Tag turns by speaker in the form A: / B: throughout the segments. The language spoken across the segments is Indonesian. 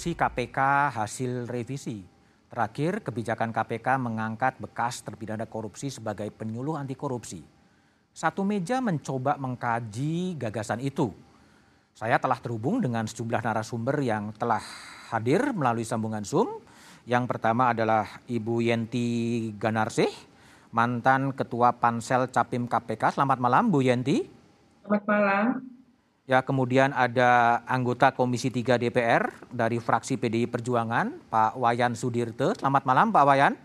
A: Produksi KPK hasil revisi. Terakhir, kebijakan KPK mengangkat bekas terpidana korupsi sebagai penyuluh anti korupsi. Satu meja mencoba mengkaji gagasan itu. Saya telah terhubung dengan sejumlah narasumber yang telah hadir melalui sambungan Zoom. Yang pertama adalah Ibu Yenti Ganarsih, mantan Ketua Pansel Capim KPK. Selamat malam Bu Yenti.
B: Selamat malam.
A: Ya, kemudian ada anggota Komisi 3 DPR dari fraksi PDI Perjuangan, Pak Wayan Sudirte. Selamat malam, Pak Wayan.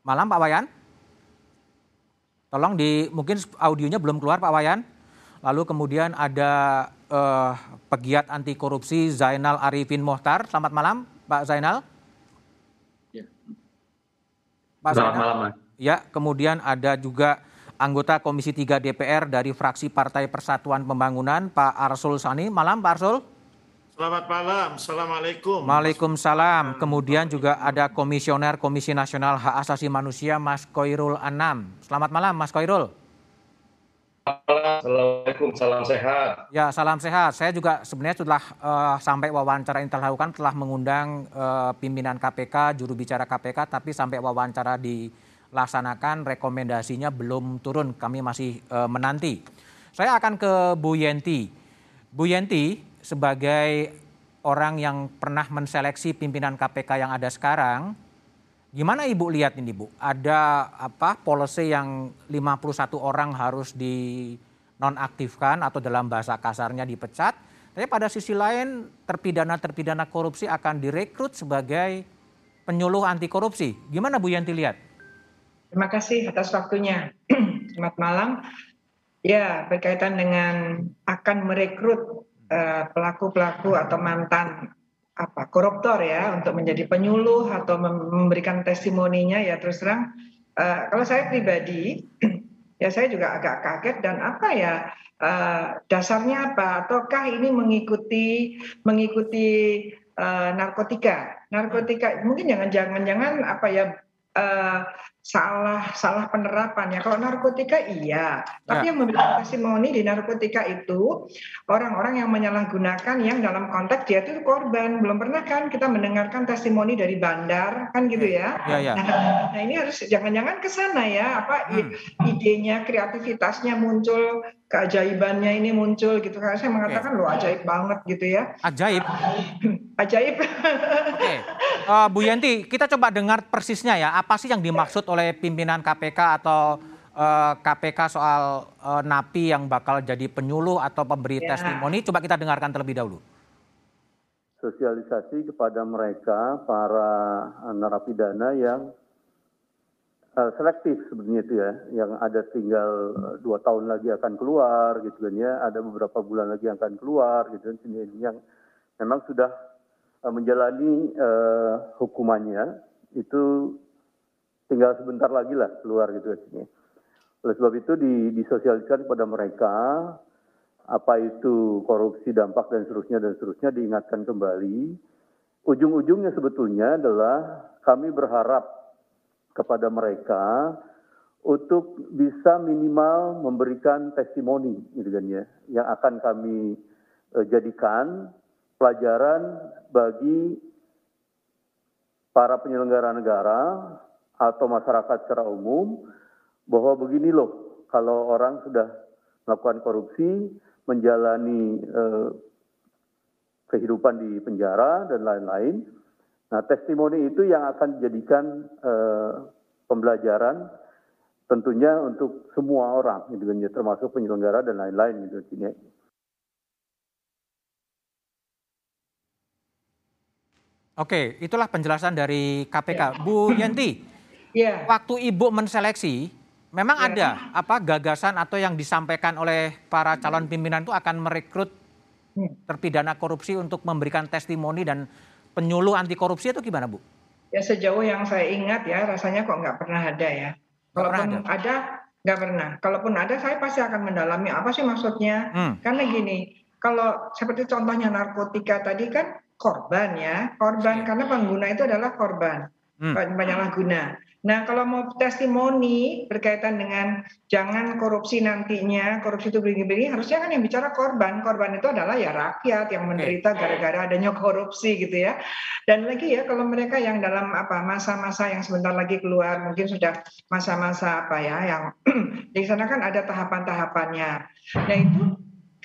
A: Malam, Pak Wayan. Tolong di mungkin audionya belum keluar, Pak Wayan. Lalu kemudian ada uh, pegiat anti korupsi Zainal Arifin Mohtar. Selamat malam, Pak Zainal.
C: Ya.
A: Pak Selamat Zainal. malam, Mas. Ya, kemudian ada juga anggota Komisi 3 DPR dari fraksi Partai Persatuan Pembangunan, Pak Arsul Sani. Malam, Pak Arsul.
C: Selamat malam, Assalamualaikum.
A: Waalaikumsalam. Kemudian juga ada Komisioner Komisi Nasional Hak Asasi Manusia, Mas Koirul Anam. Selamat malam, Mas Koirul.
D: Assalamualaikum, salam sehat.
A: Ya, salam sehat. Saya juga sebenarnya setelah uh, sampai wawancara yang telah telah mengundang uh, pimpinan KPK, juru bicara KPK, tapi sampai wawancara di laksanakan rekomendasinya belum turun. Kami masih e, menanti. Saya akan ke Bu Yenti. Bu Yenti sebagai orang yang pernah menseleksi pimpinan KPK yang ada sekarang, gimana Ibu lihat ini Bu? Ada apa policy yang 51 orang harus di nonaktifkan atau dalam bahasa kasarnya dipecat, tapi pada sisi lain terpidana-terpidana korupsi akan direkrut sebagai penyuluh anti korupsi. Gimana Bu Yanti lihat?
B: Terima kasih atas waktunya. Selamat malam. Ya, berkaitan dengan akan merekrut eh, pelaku-pelaku uh, atau mantan apa koruptor ya untuk menjadi penyuluh atau memberikan testimoninya ya terus terang uh, kalau saya pribadi ya saya juga agak kaget dan apa ya uh, dasarnya apa ataukah ini mengikuti mengikuti uh, narkotika narkotika mungkin jangan jangan jangan apa ya uh, salah salah penerapan ya. Kalau narkotika iya, tapi ya. yang memberikan testimoni di narkotika itu orang-orang yang menyalahgunakan yang dalam konteks dia itu korban. Belum pernah kan kita mendengarkan testimoni dari bandar kan gitu ya. ya, ya. Nah, nah ini harus jangan-jangan ke sana ya apa hmm. idenya, kreativitasnya muncul keajaibannya ini muncul gitu kan saya mengatakan okay. lo ajaib banget gitu ya
A: ajaib
B: ajaib
A: oke okay. uh, Bu Yanti kita coba dengar persisnya ya apa sih yang dimaksud oleh pimpinan KPK atau uh, eh, KPK soal uh, napi yang bakal jadi penyuluh atau pemberi ya. testimoni. Coba kita dengarkan terlebih dahulu.
D: Sosialisasi kepada mereka para narapidana yang uh, selektif sebenarnya itu ya, yang ada tinggal dua tahun lagi akan keluar gitu kan ya, ada beberapa bulan lagi akan keluar gitu kan, yang memang sudah menjalani uh, hukumannya. Itu tinggal sebentar lagi lah keluar gitu kan sini. Oleh sebab itu di, disosialisasikan kepada mereka apa itu korupsi dampak dan seterusnya dan seterusnya diingatkan kembali. Ujung-ujungnya sebetulnya adalah kami berharap kepada mereka untuk bisa minimal memberikan testimoni gitu kan ya yang akan kami uh, jadikan pelajaran bagi para penyelenggara negara atau masyarakat secara umum bahwa begini loh kalau orang sudah melakukan korupsi menjalani uh, kehidupan di penjara dan lain-lain Nah, testimoni itu yang akan dijadikan uh, pembelajaran tentunya untuk semua orang, gitu kan, ya, termasuk penyelenggara dan lain-lain gitu ya.
A: Oke, itulah penjelasan dari KPK. Bu Yanti, ya. waktu Ibu menseleksi, memang ya. ada apa gagasan atau yang disampaikan oleh para calon pimpinan itu akan merekrut ya. terpidana korupsi untuk memberikan testimoni dan penyuluh anti korupsi itu gimana Bu?
B: Ya sejauh yang saya ingat ya rasanya kok nggak pernah ada ya. Kalaupun ada, ada nggak pernah. Kalaupun ada saya pasti akan mendalami apa sih maksudnya. Hmm. Karena gini, kalau seperti contohnya narkotika tadi kan korban ya, korban karena pengguna itu adalah korban. hmm. penyalahguna. Nah, kalau mau testimoni berkaitan dengan jangan korupsi nantinya, korupsi itu begini-begini, harusnya kan yang bicara korban. Korban itu adalah ya rakyat yang menderita gara-gara adanya korupsi gitu ya. Dan lagi ya, kalau mereka yang dalam apa masa-masa yang sebentar lagi keluar, mungkin sudah masa-masa apa ya, yang di sana kan ada tahapan-tahapannya. Nah itu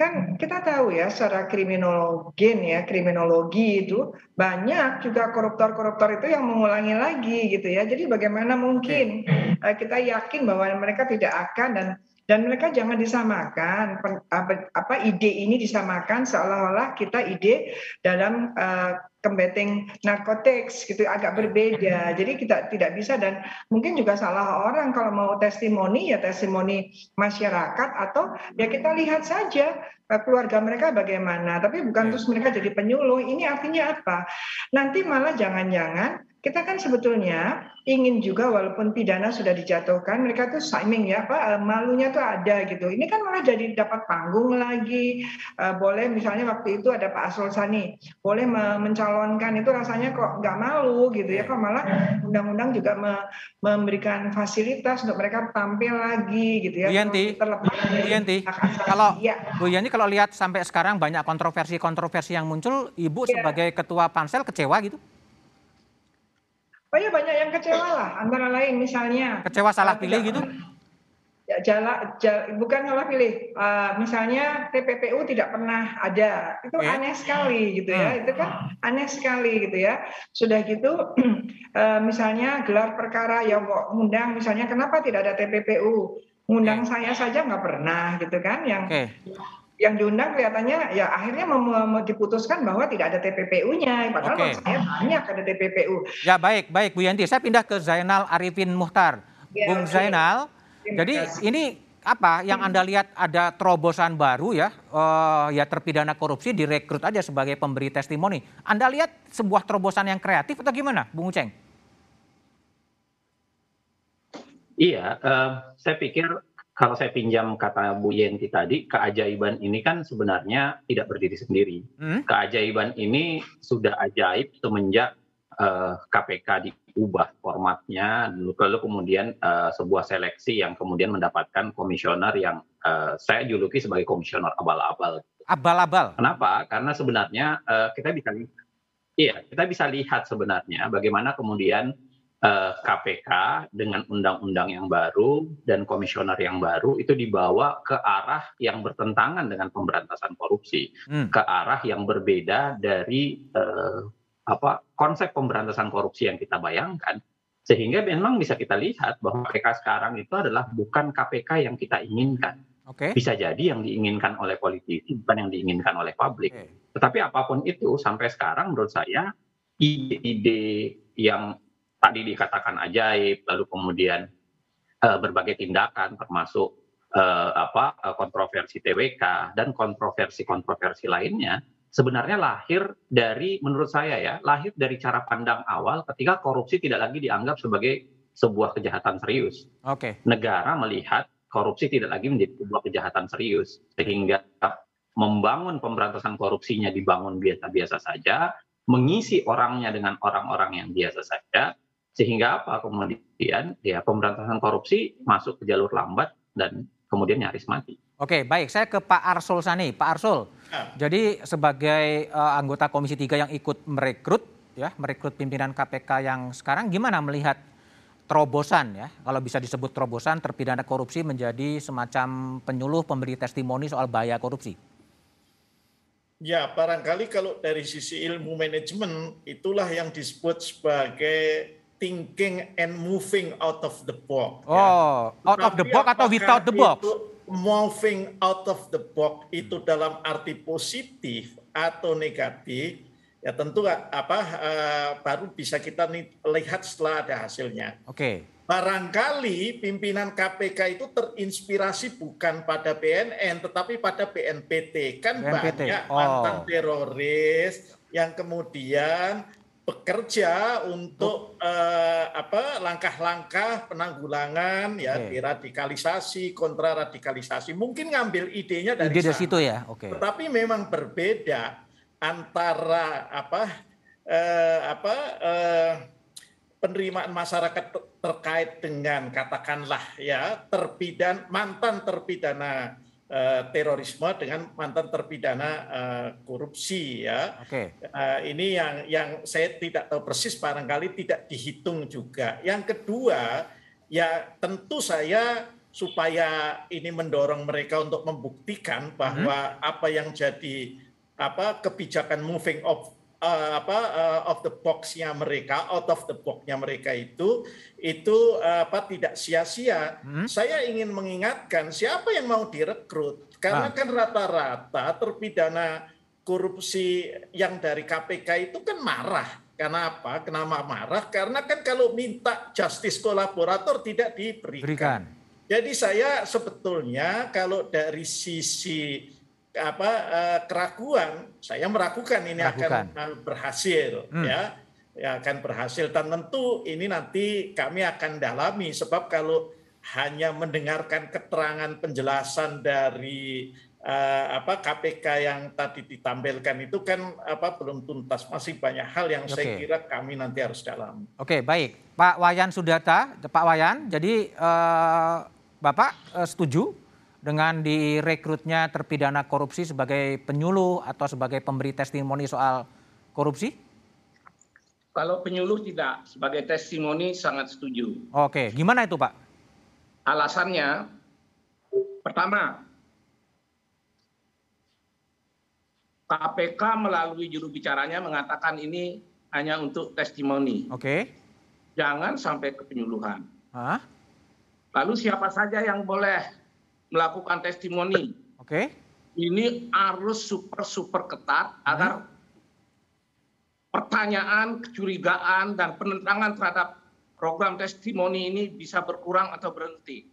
B: kan kita tahu ya secara kriminologi ya kriminologi itu banyak juga koruptor-koruptor itu yang mengulangi lagi gitu ya. Jadi bagaimana mungkin uh, kita yakin bahwa mereka tidak akan dan dan mereka jangan disamakan. Apa, apa ide ini disamakan seolah-olah kita ide dalam uh, combating narkotics gitu agak berbeda. Jadi kita tidak bisa dan mungkin juga salah orang kalau mau testimoni ya testimoni masyarakat atau ya kita lihat saja eh, keluarga mereka bagaimana. Tapi bukan terus mereka jadi penyuluh. Ini artinya apa? Nanti malah jangan-jangan kita kan sebetulnya ingin juga walaupun pidana sudah dijatuhkan mereka tuh siming ya apa eh, malunya tuh ada gitu ini kan malah jadi dapat panggung lagi uh, boleh misalnya waktu itu ada Pak Asrul Sani boleh mencalonkan itu rasanya kok nggak malu gitu ya kok malah undang-undang juga me memberikan fasilitas untuk mereka tampil lagi gitu ya
A: Bu Yanti, Bu Yanti kalau ya. Bu Yanti kalau lihat sampai sekarang banyak kontroversi-kontroversi yang muncul Ibu ya. sebagai ketua pansel kecewa gitu
B: Oh ya banyak yang kecewa lah, antara lain misalnya.
A: Kecewa salah pilih gitu?
B: Jala, jala, bukan salah pilih. Uh, misalnya TPPU tidak pernah ada, itu okay. aneh sekali gitu ya. Hmm. Itu kan aneh sekali gitu ya. Sudah gitu, uh, misalnya gelar perkara yang undang, misalnya kenapa tidak ada TPPU? Undang saya saja nggak pernah gitu kan, yang okay yang diundang kelihatannya ya akhirnya diputuskan bahwa tidak ada TPPU-nya padahal okay. saya banyak ada TPPU.
A: Ya baik baik Bu Yanti saya pindah ke Zainal Arifin Muhtar. Ya, Bung. Zainal, jadi ini apa yang Anda lihat ada terobosan baru ya uh, ya terpidana korupsi direkrut aja sebagai pemberi testimoni. Anda lihat sebuah terobosan yang kreatif atau gimana, Bung Uceng?
E: Iya, uh, saya pikir kalau saya pinjam kata Bu Yenti tadi, keajaiban ini kan sebenarnya tidak berdiri sendiri. Hmm? Keajaiban ini sudah ajaib semenjak uh, eh, KPK diubah formatnya, lalu kemudian uh, sebuah seleksi yang kemudian mendapatkan komisioner yang uh, saya juluki sebagai komisioner abal-abal.
A: Abal-abal.
E: Kenapa? Karena sebenarnya uh, kita bisa, iya kita bisa lihat sebenarnya bagaimana kemudian KPK eh, dengan undang-undang yang baru dan komisioner yang baru itu dibawa ke arah yang bertentangan dengan pemberantasan korupsi, hmm. ke arah yang berbeda dari uh, apa konsep pemberantasan korupsi yang kita bayangkan. Sehingga memang bisa kita lihat bahwa KPK sekarang itu adalah bukan KPK yang kita inginkan. Okay. Bisa jadi yang diinginkan oleh politisi bukan yang diinginkan oleh publik. Okay. Tetapi apa pun itu sampai sekarang menurut saya ide-ide yang tadi dikatakan ajaib, lalu kemudian uh, berbagai tindakan termasuk uh, apa uh, kontroversi TWK dan kontroversi-kontroversi lainnya sebenarnya lahir dari menurut saya ya lahir dari cara pandang awal ketika korupsi tidak lagi dianggap sebagai sebuah kejahatan serius. Oke. Okay. Negara melihat korupsi tidak lagi menjadi sebuah kejahatan serius sehingga membangun pemberantasan korupsinya dibangun biasa-biasa saja, mengisi orangnya dengan orang-orang yang biasa saja, sehingga apa kemudian ya pemberantasan korupsi masuk ke jalur lambat dan kemudian nyaris mati.
A: Oke, baik. Saya ke Pak Arsul Sani. Pak Arsul, ya. jadi sebagai uh, anggota Komisi 3 yang ikut merekrut, ya, merekrut pimpinan KPK yang sekarang, gimana melihat terobosan ya, kalau bisa disebut terobosan terpidana korupsi menjadi semacam penyuluh pemberi testimoni soal bahaya korupsi?
C: Ya, barangkali kalau dari sisi ilmu manajemen, itulah yang disebut sebagai thinking and moving out of the box.
A: Oh, ya. out of the box atau without the box?
C: moving out of the box itu dalam arti positif atau negatif, ya tentu apa uh, baru bisa kita lihat setelah ada hasilnya.
A: Oke. Okay.
C: Barangkali pimpinan KPK itu terinspirasi bukan pada BNN tetapi pada BNPT. Kan BNPT. banyak oh. mantan teroris yang kemudian bekerja untuk uh, apa langkah-langkah penanggulangan ya okay. deradikalisasi kontra radikalisasi mungkin ngambil idenya dari
A: Ide situ ya
C: oke okay. tetapi memang berbeda antara apa uh, apa uh, penerimaan masyarakat terkait dengan katakanlah ya terpidan mantan terpidana terorisme dengan mantan terpidana uh, korupsi ya. Okay. Uh, ini yang yang saya tidak tahu persis barangkali tidak dihitung juga. Yang kedua ya tentu saya supaya ini mendorong mereka untuk membuktikan bahwa hmm. apa yang jadi apa kebijakan moving of uh, apa uh, of the box-nya mereka, out of the box-nya mereka itu itu uh, apa tidak sia-sia. Hmm? Saya ingin mengingatkan siapa yang mau direkrut karena ah. kan rata-rata terpidana korupsi yang dari KPK itu kan marah. Karena apa? Kenapa marah? Karena kan kalau minta justice kolaborator tidak diberikan. Berikan. Jadi saya sebetulnya kalau dari sisi apa uh, keraguan saya meragukan ini meragukan. akan berhasil hmm. ya ya akan berhasil dan tentu ini nanti kami akan dalami sebab kalau hanya mendengarkan keterangan penjelasan dari uh, apa KPK yang tadi ditampilkan itu kan apa belum tuntas masih banyak hal yang Oke. saya kira kami nanti harus dalam.
A: Oke baik Pak Wayan Sudata Pak Wayan jadi uh, Bapak uh, setuju dengan direkrutnya terpidana korupsi sebagai penyuluh atau sebagai pemberi testimoni soal korupsi?
F: Kalau penyuluh tidak, sebagai testimoni sangat setuju.
A: Oke, gimana itu Pak?
F: Alasannya, pertama, KPK melalui juru bicaranya mengatakan ini hanya untuk testimoni.
A: Oke.
F: Jangan sampai ke penyuluhan.
A: Hah?
F: Lalu siapa saja yang boleh melakukan testimoni.
A: Oke. Okay.
F: Ini harus super super ketat hmm. agar pertanyaan, kecurigaan dan penentangan terhadap program testimoni ini bisa berkurang atau berhenti.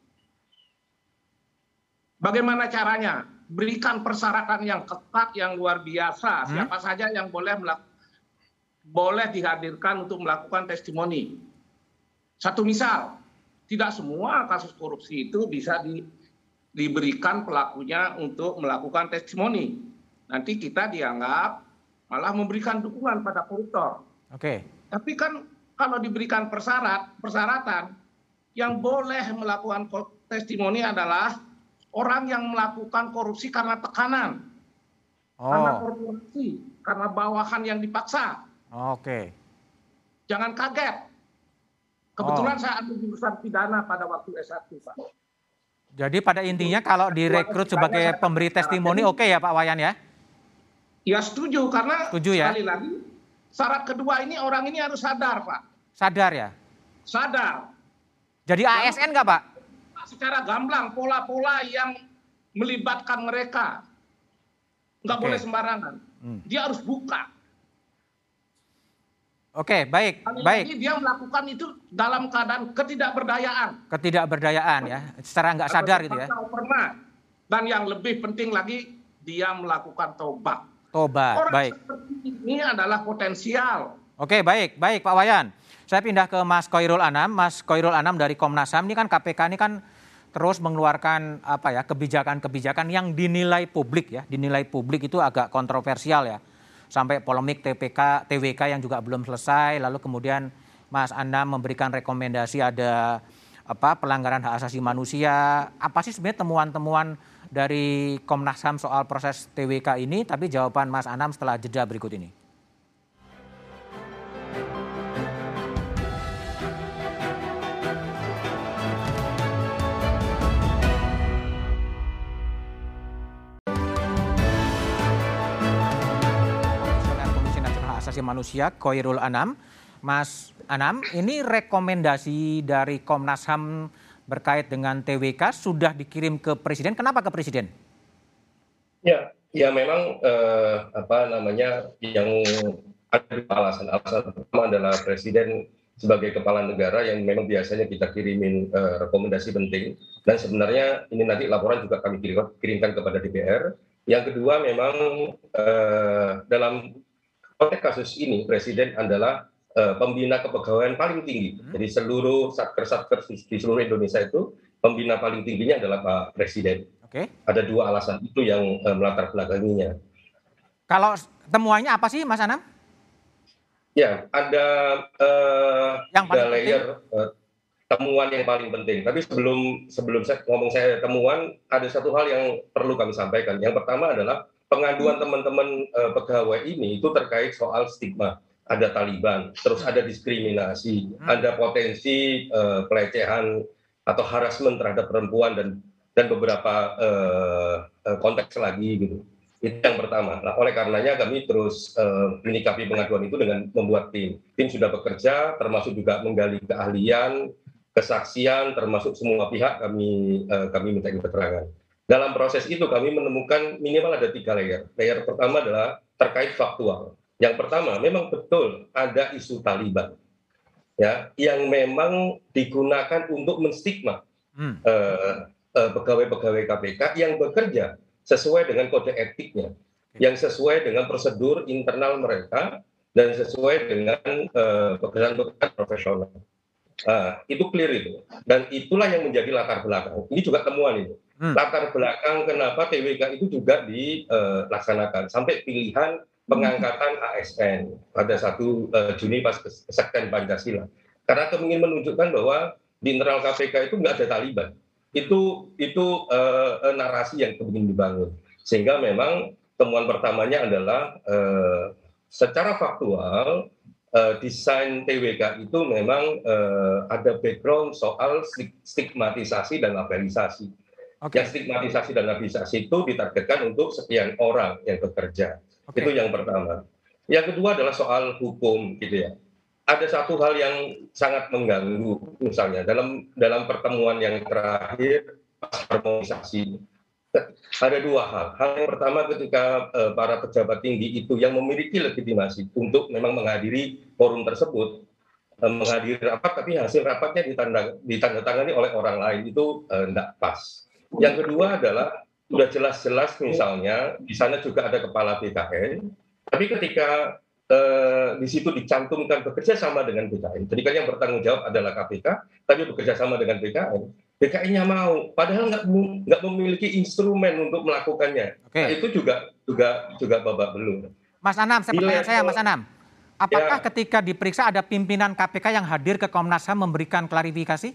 F: Bagaimana caranya? Berikan persyaratan yang ketat, yang luar biasa. Hmm. Siapa saja yang boleh boleh dihadirkan untuk melakukan testimoni. Satu misal, tidak semua kasus korupsi itu bisa di, diberikan pelakunya untuk melakukan testimoni. Nanti kita dianggap malah memberikan dukungan pada koruptor.
A: Oke. Okay.
F: Tapi kan kalau diberikan persyarat, persyaratan yang boleh melakukan testimoni adalah orang yang melakukan korupsi karena tekanan, oh. karena korupsi, karena bawahan yang dipaksa.
A: Oke. Okay.
F: Jangan kaget. Kebetulan oh. saya ambil jurusan pidana pada waktu S1, Pak.
A: Jadi pada intinya kalau direkrut sebagai pemberi testimoni oke okay ya Pak Wayan ya?
F: Ya setuju karena setuju ya? sekali lagi syarat kedua ini orang ini harus sadar Pak.
A: Sadar ya?
F: Sadar.
A: Jadi ASN nggak Pak?
F: Secara gamblang pola-pola yang melibatkan mereka nggak okay. boleh sembarangan. Hmm. Dia harus buka
A: Oke, baik, Kali baik.
F: Lagi dia melakukan itu dalam keadaan ketidakberdayaan.
A: Ketidakberdayaan ya, secara nggak sadar gitu ya.
F: Pernah. Dan yang lebih penting lagi, dia melakukan tobat.
A: Tobat, Orang baik.
F: seperti ini adalah potensial.
A: Oke, baik, baik Pak Wayan. Saya pindah ke Mas Koirul Anam. Mas Koirul Anam dari Komnas HAM ini kan KPK ini kan terus mengeluarkan apa ya kebijakan-kebijakan yang dinilai publik ya, dinilai publik itu agak kontroversial ya sampai polemik TPK, TWK yang juga belum selesai, lalu kemudian Mas Anda memberikan rekomendasi ada apa pelanggaran hak asasi manusia. Apa sih sebenarnya temuan-temuan dari Komnas HAM soal proses TWK ini? Tapi jawaban Mas Anam setelah jeda berikut ini. Asasi Manusia Koirul Anam. Mas Anam, ini rekomendasi dari Komnas HAM berkait dengan TWK sudah dikirim ke Presiden. Kenapa ke Presiden?
G: Ya, ya memang eh, apa namanya yang ada alasan. Alasan pertama adalah Presiden sebagai kepala negara yang memang biasanya kita kirimin eh, rekomendasi penting dan sebenarnya ini nanti laporan juga kami kirimkan kepada DPR. Yang kedua memang eh, dalam konteks kasus ini presiden adalah uh, pembina kepegawaian paling tinggi. Hmm. Jadi seluruh satker-satker di seluruh Indonesia itu pembina paling tingginya adalah Pak Presiden.
A: Oke. Okay.
G: Ada dua alasan itu yang uh, melatar belakanginya.
A: Kalau temuannya apa sih Mas Anam?
G: Ya, ada uh, yang paling layer uh, temuan yang paling penting. Tapi sebelum sebelum saya ngomong saya temuan, ada satu hal yang perlu kami sampaikan. Yang pertama adalah pengaduan teman-teman uh, pegawai ini itu terkait soal stigma. Ada Taliban, terus ada diskriminasi, hmm. ada potensi uh, pelecehan atau harassment terhadap perempuan dan dan beberapa uh, konteks lagi gitu. Itu yang pertama. Nah, oleh karenanya kami terus uh, menyikapi pengaduan itu dengan membuat tim. Tim sudah bekerja, termasuk juga menggali keahlian, kesaksian termasuk semua pihak kami uh, kami minta keterangan. Dalam proses itu kami menemukan minimal ada tiga layer. Layer pertama adalah terkait faktual. Yang pertama memang betul ada isu Taliban, ya, yang memang digunakan untuk menstigma hmm. uh, uh, pegawai-pegawai KPK yang bekerja sesuai dengan kode etiknya, yang sesuai dengan prosedur internal mereka dan sesuai dengan pekerjaan-pekerjaan profesional. Nah, itu clear itu. Dan itulah yang menjadi latar belakang. Ini juga temuan itu. Hmm. Latar belakang kenapa TWK itu juga dilaksanakan sampai pilihan pengangkatan ASN pada satu uh, Juni pas kesekten Pancasila. Karena kami ingin menunjukkan bahwa di internal KPK itu nggak ada Taliban. Itu itu uh, narasi yang ingin dibangun. Sehingga memang temuan pertamanya adalah uh, secara faktual uh, desain TWK itu memang uh, ada background soal stigmatisasi dan labelisasi. Okay. Yang stigmatisasi dan labelisasi itu ditargetkan untuk sekian orang yang bekerja. Okay. Itu yang pertama. Yang kedua adalah soal hukum gitu ya. Ada satu hal yang sangat mengganggu misalnya dalam dalam pertemuan yang terakhir harmonisasi ada dua hal. Hal yang pertama ketika uh, para pejabat tinggi itu yang memiliki legitimasi untuk memang menghadiri forum tersebut, uh, menghadiri rapat tapi hasil rapatnya ditanda, ditandatangani oleh orang lain itu tidak uh, pas. Yang kedua adalah sudah jelas-jelas misalnya di sana juga ada kepala BKN, tapi ketika uh, di situ dicantumkan bekerja sama dengan BKN. Jadi kan yang bertanggung jawab adalah KPK, tapi bekerja sama dengan BKN DKI-nya mau, padahal nggak nggak memiliki instrumen untuk melakukannya. Oke. Nah, itu juga juga juga babak belum.
A: Mas Anam, saya pertanyaan saya, Mas Anam. Apakah ya. ketika diperiksa ada pimpinan KPK yang hadir ke Komnas HAM memberikan klarifikasi?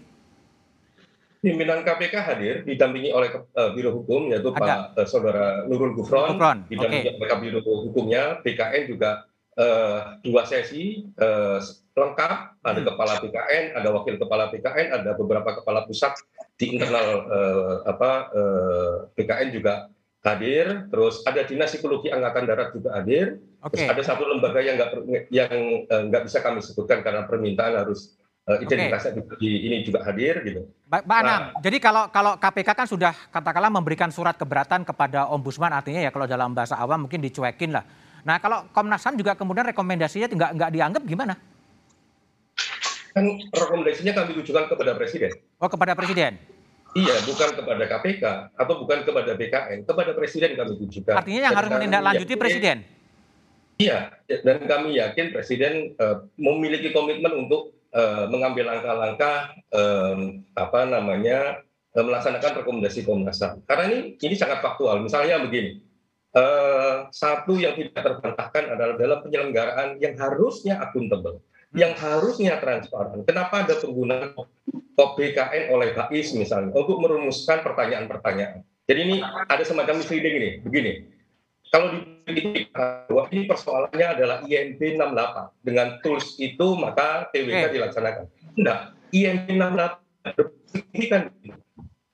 G: Pimpinan KPK hadir didampingi oleh uh, Biro Hukum yaitu ada. Pak uh, Saudara Nurul Gufron, Gufron. didampingi okay. oleh Biro Hukumnya, BKN juga uh, dua sesi uh, lengkap, ada hmm. kepala BKN, ada wakil kepala BKN, ada beberapa kepala pusat di internal uh, apa uh, BKN juga hadir, terus ada dinas psikologi angkatan darat juga hadir, okay. terus ada satu lembaga yang nggak yang nggak uh, bisa kami sebutkan karena permintaan harus identitasnya okay. di, ini juga hadir gitu.
A: Mbak Anam, nah, jadi kalau kalau KPK kan sudah katakanlah memberikan surat keberatan kepada Ombudsman artinya ya kalau dalam bahasa awam mungkin dicuekin lah. Nah kalau Komnas HAM juga kemudian rekomendasinya nggak nggak dianggap gimana?
G: kan rekomendasinya kami tujukan kepada presiden.
A: Oh, kepada presiden.
G: Iya, bukan kepada KPK atau bukan kepada BKN, kepada presiden kami tujukan.
A: Artinya yang dan harus menindaklanjuti presiden.
G: Iya, dan kami yakin presiden uh, memiliki komitmen untuk mengambil langkah-langkah apa namanya uh, melaksanakan rekomendasi Komnas HAM. Karena ini ini sangat faktual. Misalnya begini, uh, satu yang tidak terbantahkan adalah dalam penyelenggaraan yang harusnya akuntabel yang harusnya transparan. Kenapa ada penggunaan BKN oleh BAIS misalnya untuk merumuskan pertanyaan-pertanyaan. Jadi ini ada semacam misleading ini, begini. Kalau di bahwa ini persoalannya adalah IMP 68 dengan tools itu maka TWK dilaksanakan. Tidak, IMP 68 ini kan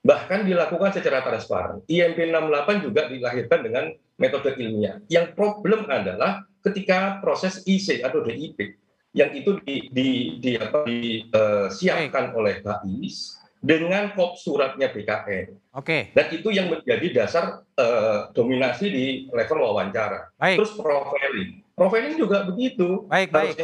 G: bahkan dilakukan secara transparan. IMP 68 juga dilahirkan dengan metode ilmiah. Yang problem adalah ketika proses IC atau DIP yang itu di, di, di apa disiapkan uh, oleh BAIS dengan kop suratnya BKN.
A: Oke. Okay.
G: Dan itu yang menjadi dasar uh, dominasi di level wawancara. Baik. Terus profiling. Profiling juga begitu.
A: Baik, baik.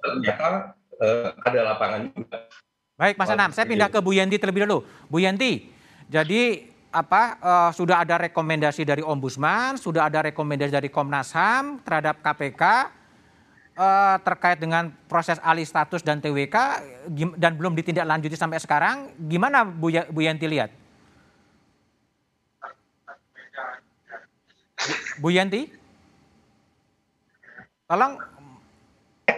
G: ternyata uh, ada lapangan juga.
A: Baik, Mas Anam, saya pindah ke Bu Yanti terlebih dulu. Bu Yanti, jadi apa uh, sudah ada rekomendasi dari Ombudsman, sudah ada rekomendasi dari Komnas HAM terhadap KPK uh, terkait dengan proses alih status dan TWK dan belum ditindaklanjuti sampai sekarang, gimana Bu, ya, Bu Yanti lihat? Bu Yanti? Tolong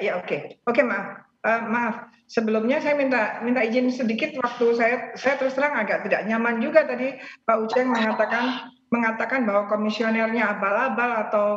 B: ya oke. Okay. Oke, okay, maaf. Uh, maaf, sebelumnya saya minta minta izin sedikit waktu saya saya terus terang agak tidak nyaman juga tadi Pak Uceng mengatakan mengatakan bahwa komisionernya abal-abal atau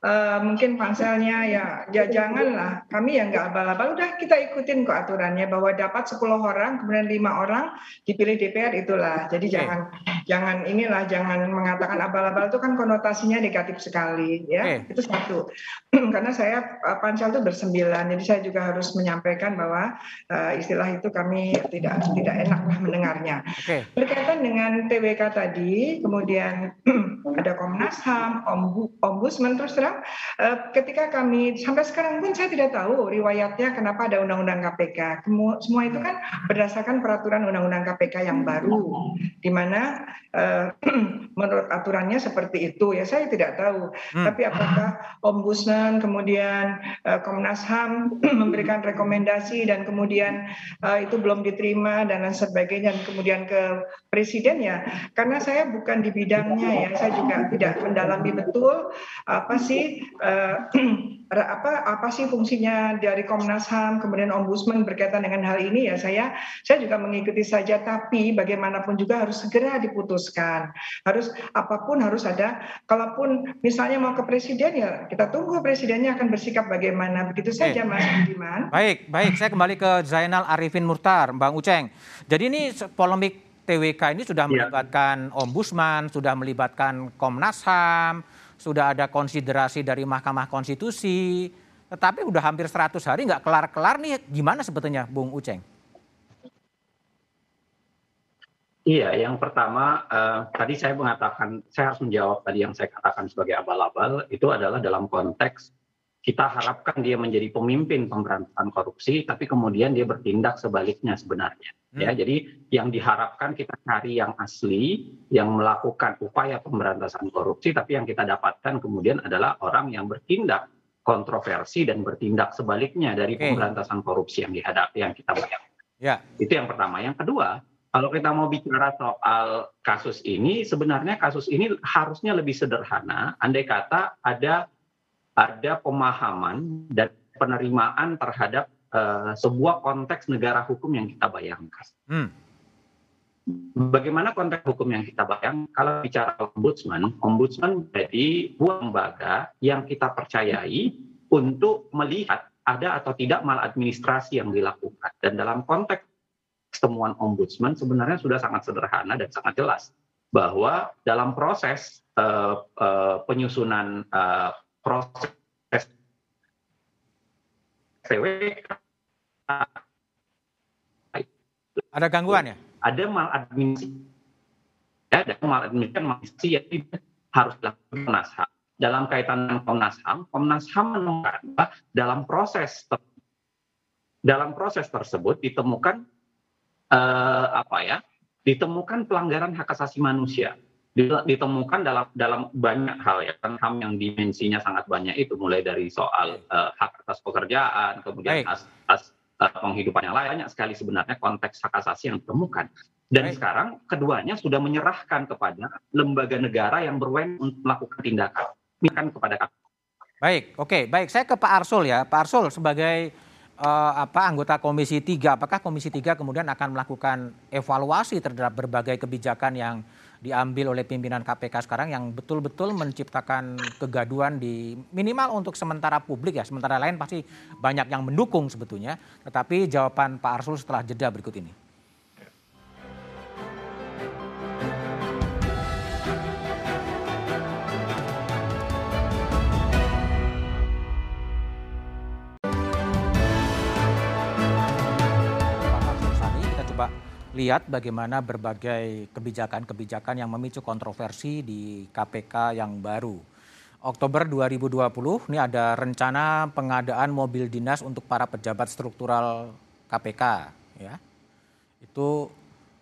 B: uh, mungkin panselnya ya, ya janganlah kami yang nggak abal-abal udah kita ikutin kok aturannya bahwa dapat 10 orang kemudian lima orang dipilih DPR itulah jadi okay. jangan jangan inilah jangan mengatakan abal-abal itu kan konotasinya negatif sekali ya okay. itu satu karena saya eh, pansel itu bersembilan jadi saya juga harus menyampaikan bahwa uh, istilah itu kami tidak tidak enak mendengarnya okay. berkaitan dengan TWK tadi kemudian ada Komnas HAM, Ombudsman terus terang uh, ketika kami sampai sekarang pun saya tidak tahu riwayatnya kenapa ada Undang-Undang KPK. Semua itu kan berdasarkan peraturan Undang-Undang KPK yang baru, di mana uh, menurut aturannya seperti itu ya saya tidak tahu. Hmm. Tapi apakah Ombudsman kemudian uh, Komnas HAM memberikan rekomendasi dan kemudian itu belum diterima dan lain sebagainya dan kemudian ke presiden ya karena saya bukan di bidangnya ya saya juga tidak mendalami betul apa sih uh, apa apa sih fungsinya dari Komnas HAM kemudian Ombudsman berkaitan dengan hal ini ya saya saya juga mengikuti saja tapi bagaimanapun juga harus segera diputuskan. Harus apa pun harus ada kalaupun misalnya mau ke presiden ya kita tunggu presidennya akan bersikap bagaimana. Begitu saja Mas Budiman.
A: Baik baik. Saya kembali ke Zainal Arifin Murtar Bang Uceng. Jadi ini polemik TWK ini sudah ya. melibatkan ombudsman, sudah melibatkan Komnas HAM, sudah ada konsiderasi dari Mahkamah Konstitusi, tetapi udah hampir 100 hari nggak kelar-kelar nih, gimana sebetulnya Bung Uceng?
E: Iya, yang pertama uh, tadi saya mengatakan, saya harus menjawab tadi yang saya katakan sebagai abal-abal itu adalah dalam konteks kita harapkan dia menjadi pemimpin pemberantasan korupsi, tapi kemudian dia bertindak sebaliknya sebenarnya. Hmm. Ya, jadi yang diharapkan kita cari yang asli, yang melakukan upaya pemberantasan korupsi, tapi yang kita dapatkan kemudian adalah orang yang bertindak kontroversi dan bertindak sebaliknya dari okay. pemberantasan korupsi yang dihadapi yang kita bayangkan. Ya. Itu yang pertama. Yang kedua, kalau kita mau bicara soal kasus ini, sebenarnya kasus ini harusnya lebih sederhana. Andai kata ada ada pemahaman dan penerimaan terhadap uh, sebuah konteks negara hukum yang kita bayangkan. Hmm. Bagaimana konteks hukum yang kita bayangkan? Kalau bicara ombudsman, ombudsman jadi sebuah lembaga yang kita percayai untuk melihat ada atau tidak maladministrasi yang dilakukan. Dan dalam konteks temuan ombudsman sebenarnya sudah sangat sederhana dan sangat jelas bahwa dalam proses uh, uh, penyusunan uh, proses
A: TWK ada gangguan ya?
E: Ada maladministrasi. Ya, ada maladministrasi yang harus dilakukan Komnas HAM. Dalam kaitan dengan Komnas HAM, Komnas HAM menemukan dalam proses dalam proses tersebut ditemukan eh, apa ya? Ditemukan pelanggaran hak asasi manusia. Ditemukan dalam dalam banyak hal ya kan HAM yang dimensinya sangat banyak itu mulai dari soal uh, hak atas pekerjaan, kemudian as, as uh, penghidupan yang lain banyak sekali sebenarnya konteks hak asasi yang ditemukan. Dan Baik. sekarang keduanya sudah menyerahkan kepada lembaga negara yang berwenang untuk melakukan tindakan, bukan kepada kami.
A: Baik, oke, baik. Saya ke Pak Arsul ya, Pak Arsul sebagai uh, apa anggota Komisi 3, apakah Komisi 3 kemudian akan melakukan evaluasi terhadap berbagai kebijakan yang diambil oleh pimpinan KPK sekarang yang betul-betul menciptakan kegaduan di minimal untuk sementara publik ya, sementara lain pasti banyak yang mendukung sebetulnya. Tetapi jawaban Pak Arsul setelah jeda berikut ini. Lihat bagaimana berbagai kebijakan-kebijakan yang memicu kontroversi di KPK yang baru. Oktober 2020 ini ada rencana pengadaan mobil dinas untuk para pejabat struktural KPK ya. Itu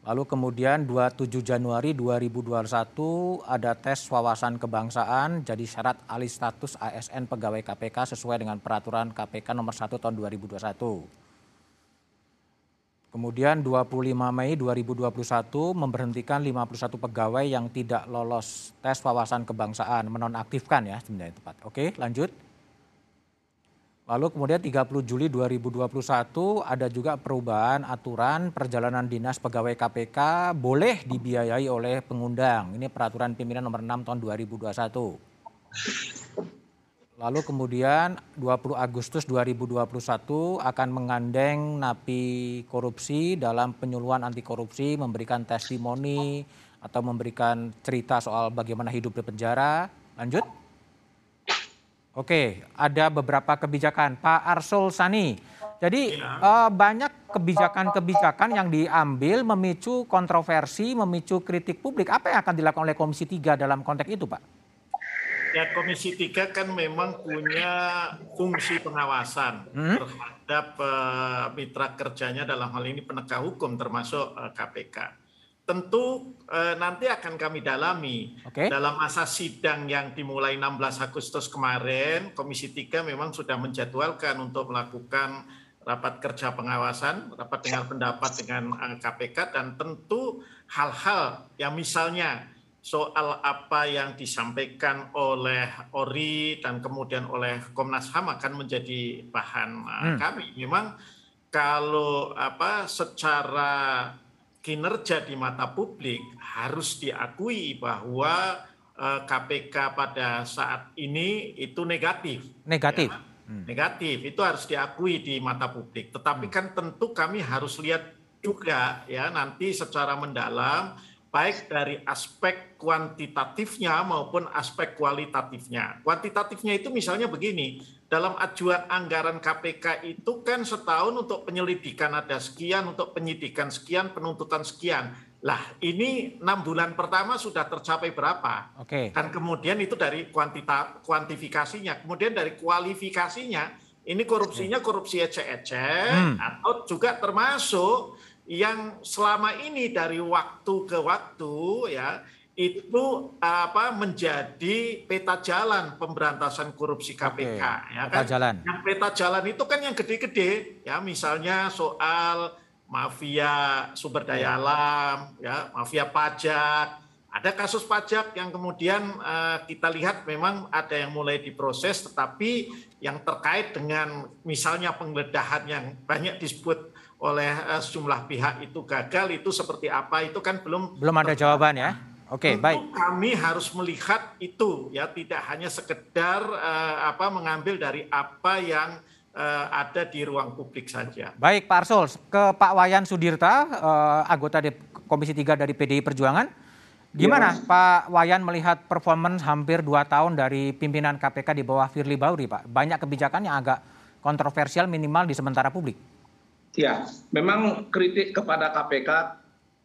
A: lalu kemudian 27 Januari 2021 ada tes wawasan kebangsaan jadi syarat alih status ASN pegawai KPK sesuai dengan peraturan KPK nomor 1 tahun 2021. Kemudian 25 Mei 2021 memberhentikan 51 pegawai yang tidak lolos tes wawasan kebangsaan, menonaktifkan ya sebenarnya tepat. Oke, lanjut. Lalu kemudian 30 Juli 2021 ada juga perubahan aturan perjalanan dinas pegawai KPK boleh dibiayai oleh pengundang. Ini peraturan pimpinan nomor 6 tahun 2021. Lalu kemudian 20 Agustus 2021 akan mengandeng napi korupsi dalam penyuluhan anti korupsi, memberikan testimoni atau memberikan cerita soal bagaimana hidup di penjara. Lanjut. Oke, ada beberapa kebijakan. Pak Arsul Sani, jadi ya. uh, banyak kebijakan-kebijakan yang diambil memicu kontroversi, memicu kritik publik. Apa yang akan dilakukan oleh Komisi 3 dalam konteks itu, Pak?
C: Ya, Komisi 3 kan memang punya fungsi pengawasan hmm? terhadap uh, mitra kerjanya dalam hal ini penegak hukum termasuk uh, eh, KPK tentu eh, nanti akan kami dalami okay. dalam masa sidang yang dimulai 16 Agustus kemarin Komisi 3 memang sudah menjadwalkan untuk melakukan rapat kerja pengawasan, rapat dengar pendapat dengan KPK dan tentu hal-hal yang misalnya soal apa yang disampaikan oleh ORI dan kemudian oleh Komnas HAM akan menjadi bahan eh, hmm. kami. Memang kalau apa secara kinerja di mata publik harus diakui bahwa KPK eh, pada saat ini itu negatif.
A: Negatif. Ya,
C: hmm. Negatif itu harus diakui di mata publik. Tetapi hmm. kan tentu kami harus lihat juga ya nanti secara mendalam baik dari aspek kuantitatifnya maupun aspek kualitatifnya. Kuantitatifnya itu misalnya begini, dalam ajuan anggaran KPK itu kan setahun untuk penyelidikan ada sekian, untuk penyidikan sekian, penuntutan sekian. Lah ini enam bulan pertama sudah tercapai berapa?
A: Oke.
C: Dan kemudian itu dari kuantita, kuantifikasinya, kemudian dari kualifikasinya, ini korupsinya korupsi ece-ece hmm. atau juga termasuk yang selama ini dari waktu ke waktu ya itu apa menjadi peta jalan pemberantasan korupsi KPK Oke,
A: ya kan. jalan.
C: Yang peta jalan itu kan yang gede-gede ya misalnya soal mafia sumber daya alam ya, mafia pajak. Ada kasus pajak yang kemudian uh, kita lihat memang ada yang mulai diproses tetapi yang terkait dengan misalnya penggeledahan yang banyak disebut oleh uh, sejumlah pihak itu gagal itu seperti apa itu kan belum
A: belum ada jawaban ya. Oke, okay, baik.
C: Kami harus melihat itu ya tidak hanya sekedar uh, apa mengambil dari apa yang uh, ada di ruang publik saja.
A: Baik, Pak Arsul, ke Pak Wayan Sudirta, uh, anggota Komisi 3 dari PDI Perjuangan. Gimana ya, Pak Wayan melihat performance hampir dua tahun dari pimpinan KPK di bawah Firly Bahuri, Pak? Banyak kebijakan yang agak kontroversial minimal di sementara publik.
F: Ya, memang kritik kepada KPK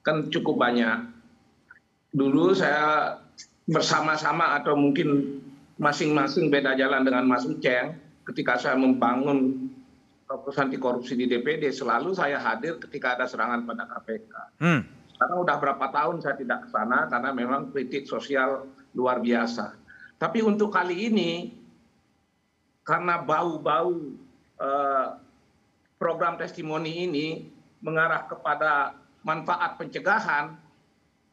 F: kan cukup banyak. Dulu saya bersama-sama atau mungkin masing-masing beda jalan dengan Mas Uceng ketika saya membangun fokus anti korupsi di DPD selalu saya hadir ketika ada serangan pada KPK. Hmm. Karena udah berapa tahun saya tidak ke sana karena memang kritik sosial luar biasa. Tapi untuk kali ini karena bau-bau eh, program testimoni ini mengarah kepada manfaat pencegahan,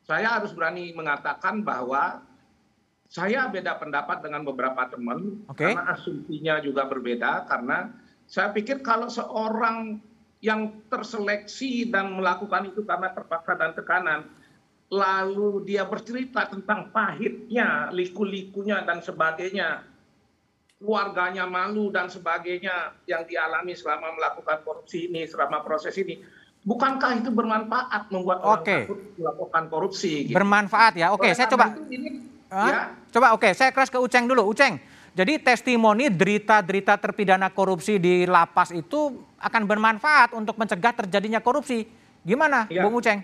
F: saya harus berani mengatakan bahwa saya beda pendapat dengan beberapa teman okay. karena asumsinya juga berbeda karena saya pikir kalau seorang yang terseleksi dan melakukan itu karena terpaksa dan tekanan lalu dia bercerita tentang pahitnya, liku-likunya dan sebagainya keluarganya malu dan sebagainya yang dialami selama melakukan korupsi ini, selama proses ini. Bukankah itu bermanfaat membuat orang okay. takut melakukan korupsi?
A: Gitu? Bermanfaat ya. Oke, okay, saya coba. Ini, ya. Coba oke, okay, saya keras ke Uceng dulu. Uceng, jadi testimoni derita-derita terpidana korupsi di lapas itu akan bermanfaat untuk mencegah terjadinya korupsi. Gimana, ya. Bung Uceng?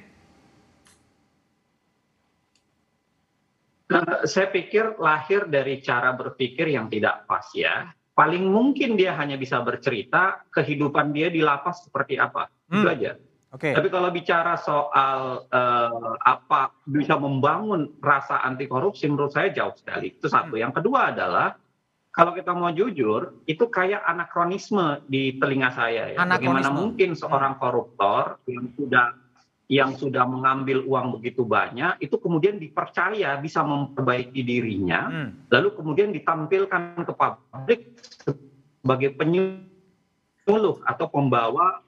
E: Uh, saya pikir lahir dari cara berpikir yang tidak pas ya. Paling mungkin dia hanya bisa bercerita kehidupan dia di lapas seperti apa. Hmm. Itu aja. Okay. Tapi kalau bicara soal uh, apa bisa membangun rasa anti korupsi menurut saya jauh sekali. Itu satu. Hmm. Yang kedua adalah kalau kita mau jujur, itu kayak anakronisme di telinga saya ya. Bagaimana mungkin seorang koruptor yang sudah yang sudah mengambil uang begitu banyak itu kemudian dipercaya bisa memperbaiki dirinya hmm. lalu kemudian ditampilkan ke publik sebagai penyuluh atau pembawa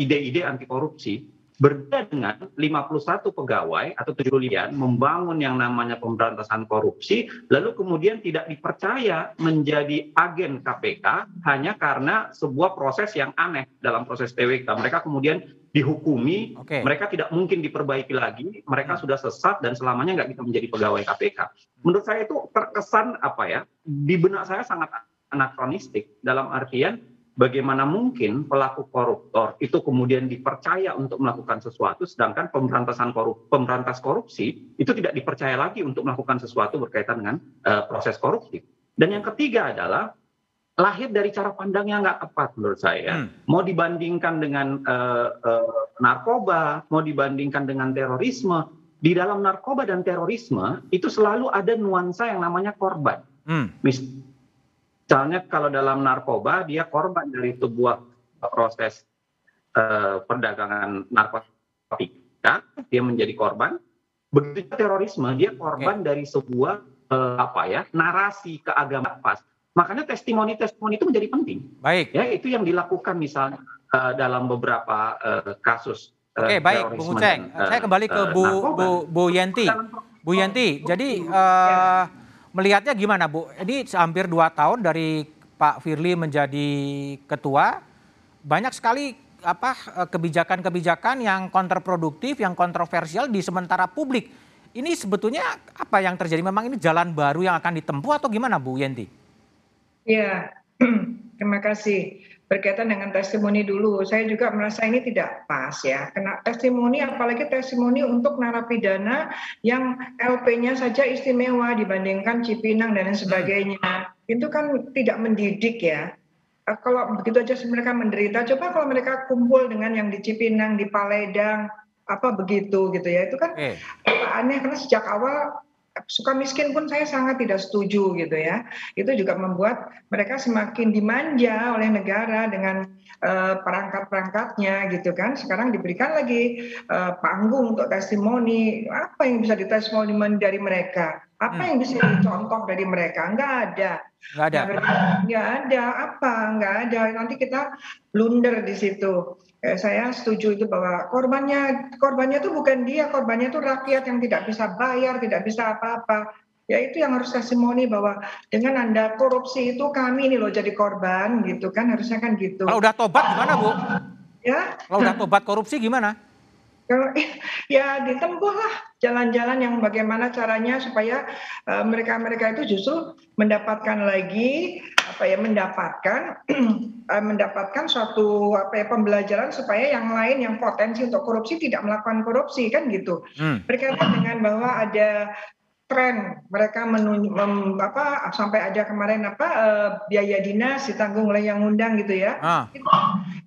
E: ide-ide uh, anti korupsi Berbeda dengan 51 pegawai atau 75 membangun yang namanya pemberantasan korupsi, lalu kemudian tidak dipercaya menjadi agen KPK hanya karena sebuah proses yang aneh dalam proses TWK. Mereka kemudian dihukumi, okay. mereka tidak mungkin diperbaiki lagi, mereka hmm. sudah sesat dan selamanya nggak bisa menjadi pegawai KPK. Menurut saya itu terkesan apa ya, di benak saya sangat anakronistik dalam artian bagaimana mungkin pelaku koruptor itu kemudian dipercaya untuk melakukan sesuatu, sedangkan pemberantasan korup, pemberantas korupsi itu tidak dipercaya lagi untuk melakukan sesuatu berkaitan dengan uh, proses korupsi. Dan yang ketiga adalah lahir dari cara pandang yang nggak tepat menurut saya. Hmm. Mau dibandingkan dengan uh, uh, narkoba, mau dibandingkan dengan terorisme, di dalam narkoba dan terorisme itu selalu ada nuansa yang namanya korban. Hmm. Mis Misalnya kalau dalam narkoba dia korban dari sebuah proses uh, perdagangan narkotika, dia menjadi korban. Begitu terorisme dia korban okay. dari sebuah uh, apa ya narasi keagamaan pas. Makanya testimoni-testimoni itu menjadi penting.
A: Baik.
E: Ya itu yang dilakukan misalnya uh, dalam beberapa uh, kasus.
A: Oke okay, baik, Bung Uceng. Saya kembali ke Bu, Bu Bu Yanti. Bu Yanti, jadi uh, melihatnya gimana Bu? Ini hampir dua tahun dari Pak Firly menjadi ketua, banyak sekali apa kebijakan-kebijakan yang kontraproduktif, yang kontroversial di sementara publik. Ini sebetulnya apa yang terjadi? Memang ini jalan baru yang akan ditempuh atau gimana Bu Yenti?
B: Ya, terima kasih berkaitan dengan testimoni dulu, saya juga merasa ini tidak pas ya. Kena testimoni, apalagi testimoni untuk narapidana yang LP-nya saja istimewa dibandingkan Cipinang dan lain hmm. sebagainya. Itu kan tidak mendidik ya. Eh, kalau begitu aja mereka menderita, coba kalau mereka kumpul dengan yang di Cipinang, di Paledang, apa begitu gitu ya. Itu kan eh. aneh karena sejak awal suka miskin pun saya sangat tidak setuju gitu ya. Itu juga membuat mereka semakin dimanja oleh negara dengan uh, perangkat-perangkatnya gitu kan. Sekarang diberikan lagi uh, panggung untuk testimoni. Apa yang bisa ditestimoni dari mereka? Apa hmm. yang bisa dicontoh dari mereka? Enggak ada.
A: Enggak ada.
B: Enggak ada. Apa? Enggak ada. Nanti kita blunder di situ saya setuju itu bahwa korbannya korbannya itu bukan dia, korbannya itu rakyat yang tidak bisa bayar, tidak bisa apa-apa. Ya itu yang harus testimoni bahwa dengan Anda korupsi itu kami ini loh jadi korban gitu kan harusnya kan gitu.
A: Kalau udah tobat gimana, Bu?
B: Ya.
A: Kalau udah tobat korupsi gimana?
B: ya ditempuhlah jalan-jalan yang bagaimana caranya supaya uh, mereka-mereka itu justru mendapatkan lagi apa ya mendapatkan uh, mendapatkan suatu apa ya pembelajaran supaya yang lain yang potensi untuk korupsi tidak melakukan korupsi kan gitu. Hmm. Berkaitan dengan bahwa ada tren mereka menunjuk mem, apa sampai ada kemarin apa uh, biaya dinas ditanggung oleh yang undang gitu ya ah. itu,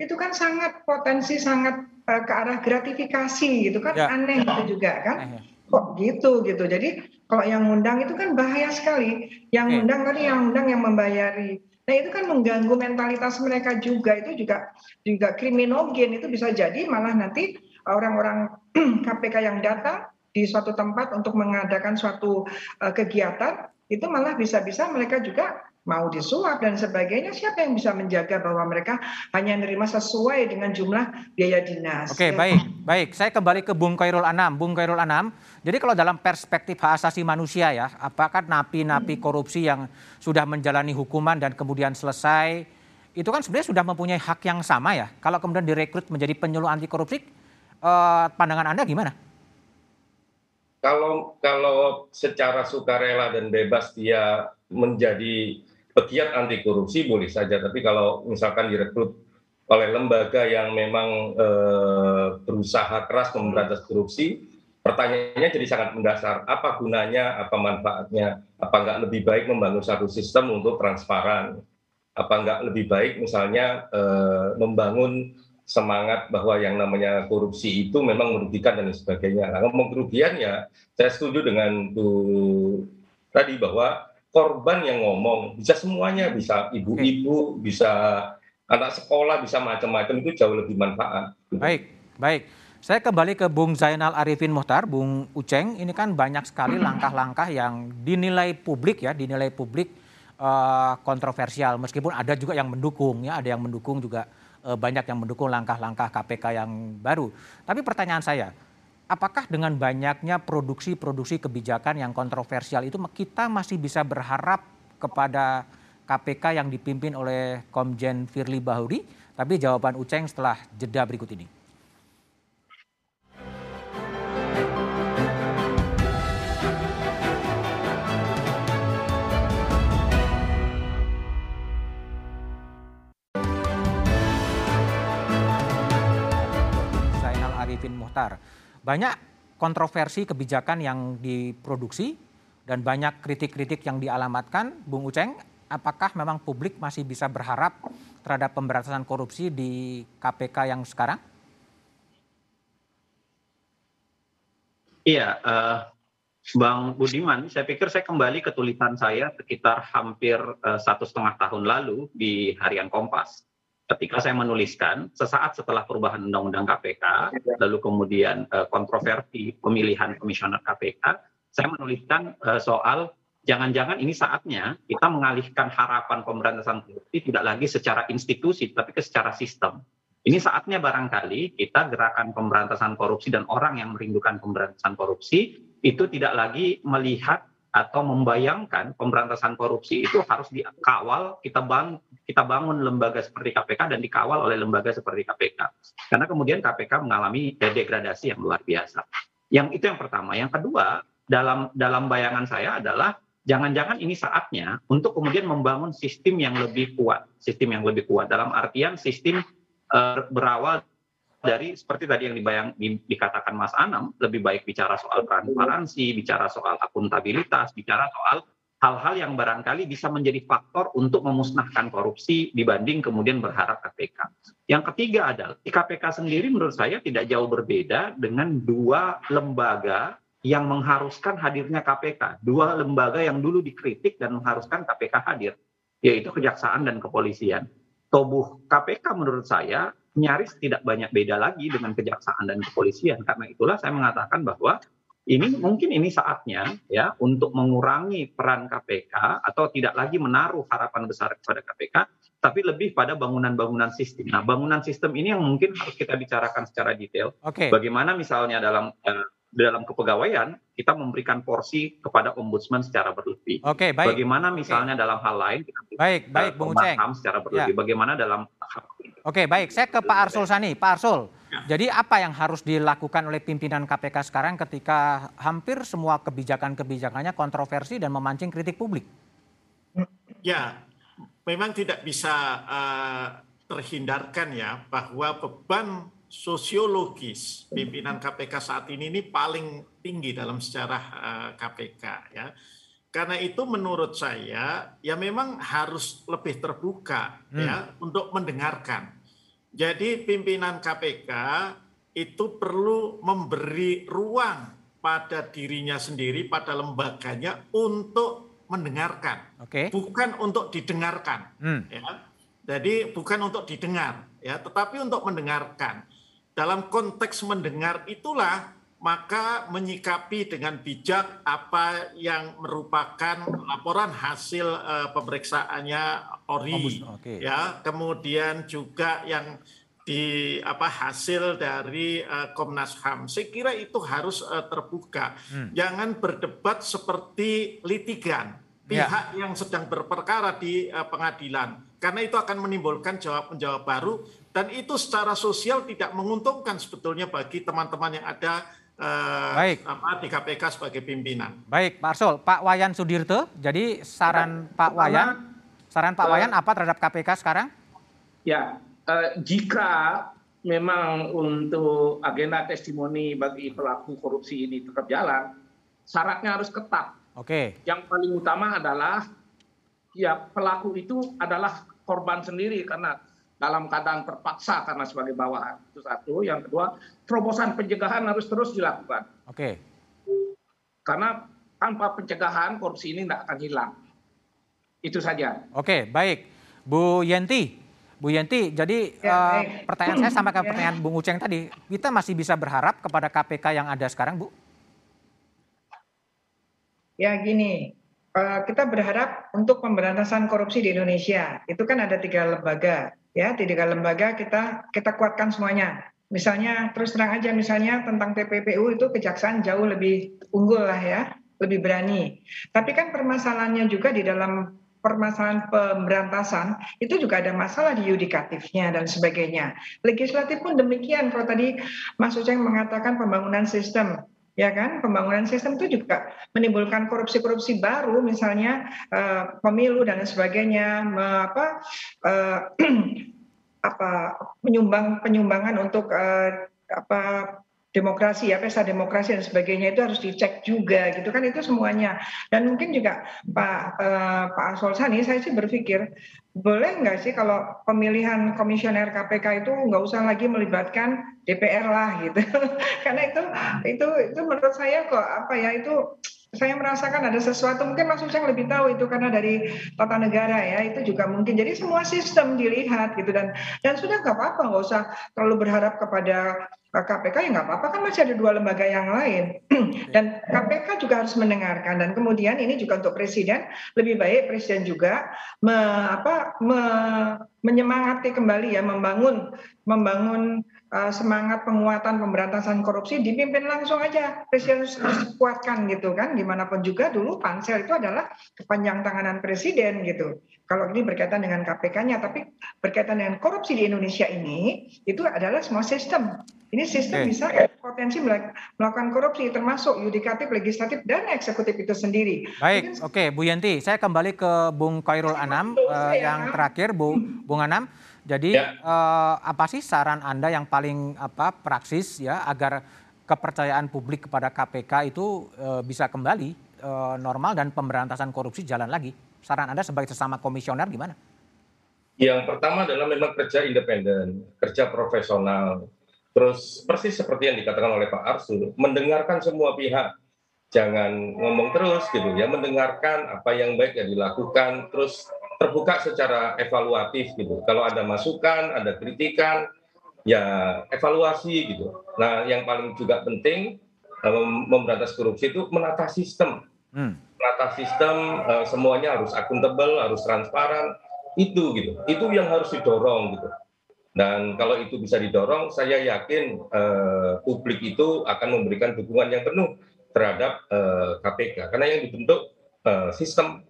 B: itu kan sangat potensi sangat uh, ke arah gratifikasi gitu kan ya. aneh gitu juga kan. Eh, kok gitu gitu. Jadi kalau yang undang itu kan bahaya sekali. Yang eh. undang kan yang undang yang membayari. Nah itu kan mengganggu mentalitas mereka juga. Itu juga juga kriminogen itu bisa jadi malah nanti orang-orang KPK yang datang di suatu tempat untuk mengadakan suatu uh, kegiatan itu malah bisa-bisa mereka juga mau disuap dan sebagainya siapa yang bisa menjaga bahwa mereka hanya menerima sesuai dengan jumlah biaya dinas.
A: Oke, ya. baik. Baik, saya kembali ke Bung Kairul Anam. Bung Kairul Anam, jadi kalau dalam perspektif hak asasi manusia ya, apakah napi-napi hmm. korupsi yang sudah menjalani hukuman dan kemudian selesai itu kan sebenarnya sudah mempunyai hak yang sama ya. Kalau kemudian direkrut menjadi penyuluh anti korupsi, eh, pandangan Anda gimana?
G: kalau kalau secara sukarela dan bebas dia menjadi pegiat anti korupsi boleh saja tapi kalau misalkan direkrut oleh lembaga yang memang e, berusaha keras memberantas korupsi pertanyaannya jadi sangat mendasar. Apa gunanya apa manfaatnya? Apa nggak lebih baik membangun satu sistem untuk transparan? Apa nggak lebih baik misalnya e, membangun semangat bahwa yang namanya korupsi itu memang merugikan dan sebagainya. Nah, ngomong kerugian ya, saya setuju dengan tuh tadi bahwa korban yang ngomong bisa semuanya, bisa ibu-ibu, bisa anak sekolah, bisa macam-macam itu jauh lebih manfaat.
A: Baik, baik. Saya kembali ke Bung Zainal Arifin Muhtar, Bung Uceng. Ini kan banyak sekali langkah-langkah yang dinilai publik ya, dinilai publik uh, kontroversial meskipun ada juga yang mendukung ya, ada yang mendukung juga uh, banyak yang mendukung langkah-langkah KPK yang baru. Tapi pertanyaan saya, apakah dengan banyaknya produksi-produksi kebijakan yang kontroversial itu kita masih bisa berharap kepada KPK yang dipimpin oleh Komjen Firly Bahuri? Tapi jawaban Uceng setelah jeda berikut ini. Zainal Arifin Muhtar. Banyak kontroversi kebijakan yang diproduksi dan banyak kritik-kritik yang dialamatkan, Bung Uceng, apakah memang publik masih bisa berharap terhadap pemberantasan korupsi di KPK yang sekarang?
E: Iya, uh, Bang Budiman, saya pikir saya kembali ke tulisan saya sekitar hampir uh, satu setengah tahun lalu di Harian Kompas. Ketika saya menuliskan sesaat setelah perubahan Undang-Undang KPK, lalu kemudian uh, kontroversi pemilihan komisioner KPK, saya menuliskan uh, soal jangan-jangan ini saatnya kita mengalihkan harapan pemberantasan korupsi tidak lagi secara institusi, tapi ke secara sistem. Ini saatnya barangkali kita gerakan pemberantasan korupsi dan orang yang merindukan pemberantasan korupsi itu tidak lagi melihat atau membayangkan pemberantasan korupsi itu harus dikawal kita bangun kita bangun lembaga seperti KPK dan dikawal oleh lembaga seperti KPK karena kemudian KPK mengalami degradasi yang luar biasa. Yang itu yang pertama. Yang kedua dalam dalam bayangan saya adalah jangan-jangan ini saatnya untuk kemudian membangun sistem yang lebih kuat, sistem yang lebih kuat. Dalam artian sistem uh, berawal dari seperti tadi yang dibayang di, dikatakan Mas Anam, lebih baik bicara soal transparansi, bicara soal akuntabilitas, bicara soal hal-hal yang barangkali bisa menjadi faktor untuk memusnahkan korupsi dibanding kemudian berharap KPK. Yang ketiga adalah di KPK sendiri menurut saya tidak jauh berbeda dengan dua lembaga yang mengharuskan hadirnya KPK. Dua lembaga yang dulu dikritik dan mengharuskan KPK hadir, yaitu Kejaksaan dan Kepolisian. Tubuh KPK menurut saya nyaris tidak banyak beda lagi dengan Kejaksaan dan Kepolisian. Karena itulah saya mengatakan bahwa ini mungkin ini saatnya ya untuk mengurangi peran KPK atau tidak lagi menaruh harapan besar kepada KPK, tapi lebih pada bangunan-bangunan sistem. Nah, bangunan sistem ini yang mungkin harus kita bicarakan secara detail. Okay. Bagaimana misalnya dalam uh, dalam kepegawaian kita memberikan porsi kepada ombudsman secara berlebih.
A: Oke, baik.
E: Bagaimana misalnya okay. dalam hal lain kita
A: baik, baik, Bung Uceng.
E: secara berlebih. Ya. Bagaimana dalam
A: Oke, baik. Saya ke Pak Arsul Sani. Pak Arsul, ya. jadi apa yang harus dilakukan oleh pimpinan KPK sekarang ketika hampir semua kebijakan-kebijakannya kontroversi dan memancing kritik publik?
C: Ya, memang tidak bisa uh, terhindarkan ya bahwa beban sosiologis pimpinan KPK saat ini ini paling tinggi dalam sejarah uh, eh, KPK ya. Karena itu menurut saya ya memang harus lebih terbuka hmm. ya untuk mendengarkan. Jadi pimpinan KPK itu perlu memberi ruang pada dirinya sendiri, pada lembaganya untuk mendengarkan, okay. bukan untuk didengarkan. Hmm. Ya. Jadi bukan untuk didengar, ya, tetapi untuk mendengarkan dalam konteks mendengar itulah maka menyikapi dengan bijak apa yang merupakan laporan hasil uh, pemeriksaannya ORI okay. ya kemudian juga yang di apa hasil dari uh, Komnas HAM saya kira itu harus uh, terbuka hmm. jangan berdebat seperti litigan ya. pihak ya. yang sedang berperkara di uh, pengadilan karena itu akan menimbulkan jawab-menjawab baru dan itu secara sosial tidak menguntungkan sebetulnya bagi teman-teman yang ada uh, Baik. Apa, di KPK sebagai pimpinan.
A: Baik, Pak Arsul, Pak Wayan Sudirte, jadi saran ya, Pak Wayan, saran Pak uh, Wayan apa terhadap KPK sekarang?
F: Ya, uh, jika memang untuk agenda testimoni bagi pelaku korupsi ini tetap jalan, syaratnya harus ketat.
A: Oke. Okay.
F: Yang paling utama adalah ya pelaku itu adalah korban sendiri karena dalam keadaan terpaksa karena sebagai bawahan. Itu satu. Yang kedua, terobosan pencegahan harus terus dilakukan.
A: Oke.
F: Karena tanpa pencegahan korupsi ini tidak akan hilang. Itu saja.
A: Oke, baik. Bu Yenti, Bu Yenti, jadi ya, uh, pertanyaan saya sama ke ya. pertanyaan Bung Uceng tadi, kita masih bisa berharap kepada KPK yang ada sekarang, Bu?
B: Ya gini, uh, kita berharap untuk pemberantasan korupsi di Indonesia itu kan ada tiga lembaga ya tiga lembaga kita kita kuatkan semuanya misalnya terus terang aja misalnya tentang TPPU itu kejaksaan jauh lebih unggul lah ya lebih berani tapi kan permasalahannya juga di dalam permasalahan pemberantasan itu juga ada masalah di yudikatifnya dan sebagainya. Legislatif pun demikian. Kalau tadi Mas Uceng mengatakan pembangunan sistem, ya kan? Pembangunan sistem itu juga menimbulkan korupsi-korupsi baru misalnya uh, pemilu dan sebagainya me, apa uh, apa penyumbang penyumbangan untuk uh, apa demokrasi ya pesta demokrasi dan sebagainya itu harus dicek juga gitu kan itu semuanya. Dan mungkin juga Pak uh, Pak Asol Sani saya sih berpikir boleh nggak sih kalau pemilihan komisioner KPK itu nggak usah lagi melibatkan DPR lah gitu. Karena itu itu itu menurut saya kok apa ya itu saya merasakan ada sesuatu mungkin Mas lebih tahu itu karena dari tata negara ya itu juga mungkin. Jadi semua sistem dilihat gitu dan dan sudah nggak apa-apa nggak usah terlalu berharap kepada KPK ya nggak apa-apa kan masih ada dua lembaga yang lain. Dan KPK juga harus mendengarkan dan kemudian ini juga untuk presiden lebih baik presiden juga me, apa, me, menyemangati kembali ya membangun membangun uh, semangat penguatan pemberantasan korupsi dipimpin langsung aja. Presiden harus kuatkan gitu kan. Gimana pun juga dulu pansel itu adalah kepanjang tanganan presiden gitu. Kalau ini berkaitan dengan KPK-nya tapi berkaitan dengan korupsi di Indonesia ini itu adalah semua sistem. Ini sistem bisa potensi melakukan korupsi termasuk yudikatif, legislatif dan eksekutif itu sendiri.
A: Baik, oke okay, Bu Yanti, saya kembali ke Bung Kairul Anam uh, yang terakhir Bu Bung Anam. Jadi ya. uh, apa sih saran Anda yang paling apa praksis ya agar kepercayaan publik kepada KPK itu uh, bisa kembali uh, normal dan pemberantasan korupsi jalan lagi? Saran Anda sebagai sesama komisioner gimana?
G: Yang pertama adalah memang kerja independen, kerja profesional, Terus persis seperti yang dikatakan oleh Pak Arsul, mendengarkan semua pihak, jangan ngomong terus gitu ya, mendengarkan apa yang baik yang dilakukan, terus terbuka secara evaluatif gitu. Kalau ada masukan, ada kritikan, ya evaluasi gitu. Nah, yang paling juga penting memberantas korupsi itu menata sistem. Hmm. Menata sistem uh, semuanya harus akuntabel, harus transparan. Itu gitu. Itu yang harus didorong gitu. Dan kalau itu bisa didorong, saya yakin uh, publik itu akan memberikan dukungan yang penuh terhadap uh, eh, KPK. Karena yang dibentuk uh, sistem,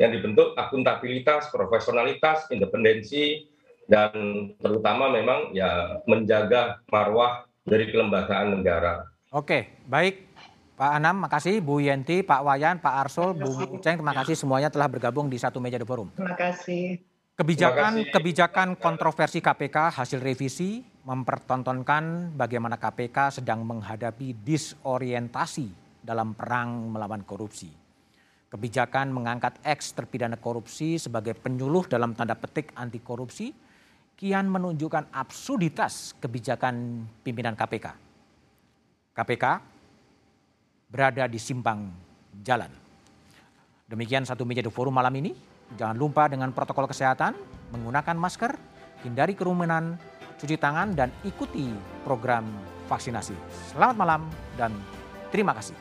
G: yang dibentuk akuntabilitas, profesionalitas, independensi, dan terutama memang ya menjaga marwah dari kelembagaan negara.
A: Oke, baik. Pak Anam, makasih. Bu Yenti, Pak Wayan, Pak Arsul, Bu Uceng, terima kasih semuanya telah bergabung di satu meja di forum.
B: Terima kasih.
A: Kebijakan kebijakan kontroversi KPK hasil revisi mempertontonkan bagaimana KPK sedang menghadapi disorientasi dalam perang melawan korupsi. Kebijakan mengangkat ex terpidana korupsi sebagai penyuluh dalam tanda petik anti korupsi kian menunjukkan absurditas kebijakan pimpinan KPK. KPK berada di simpang jalan. Demikian satu meja di forum malam ini. Jangan lupa dengan protokol kesehatan, menggunakan masker, hindari kerumunan, cuci tangan, dan ikuti program vaksinasi. Selamat malam dan terima kasih.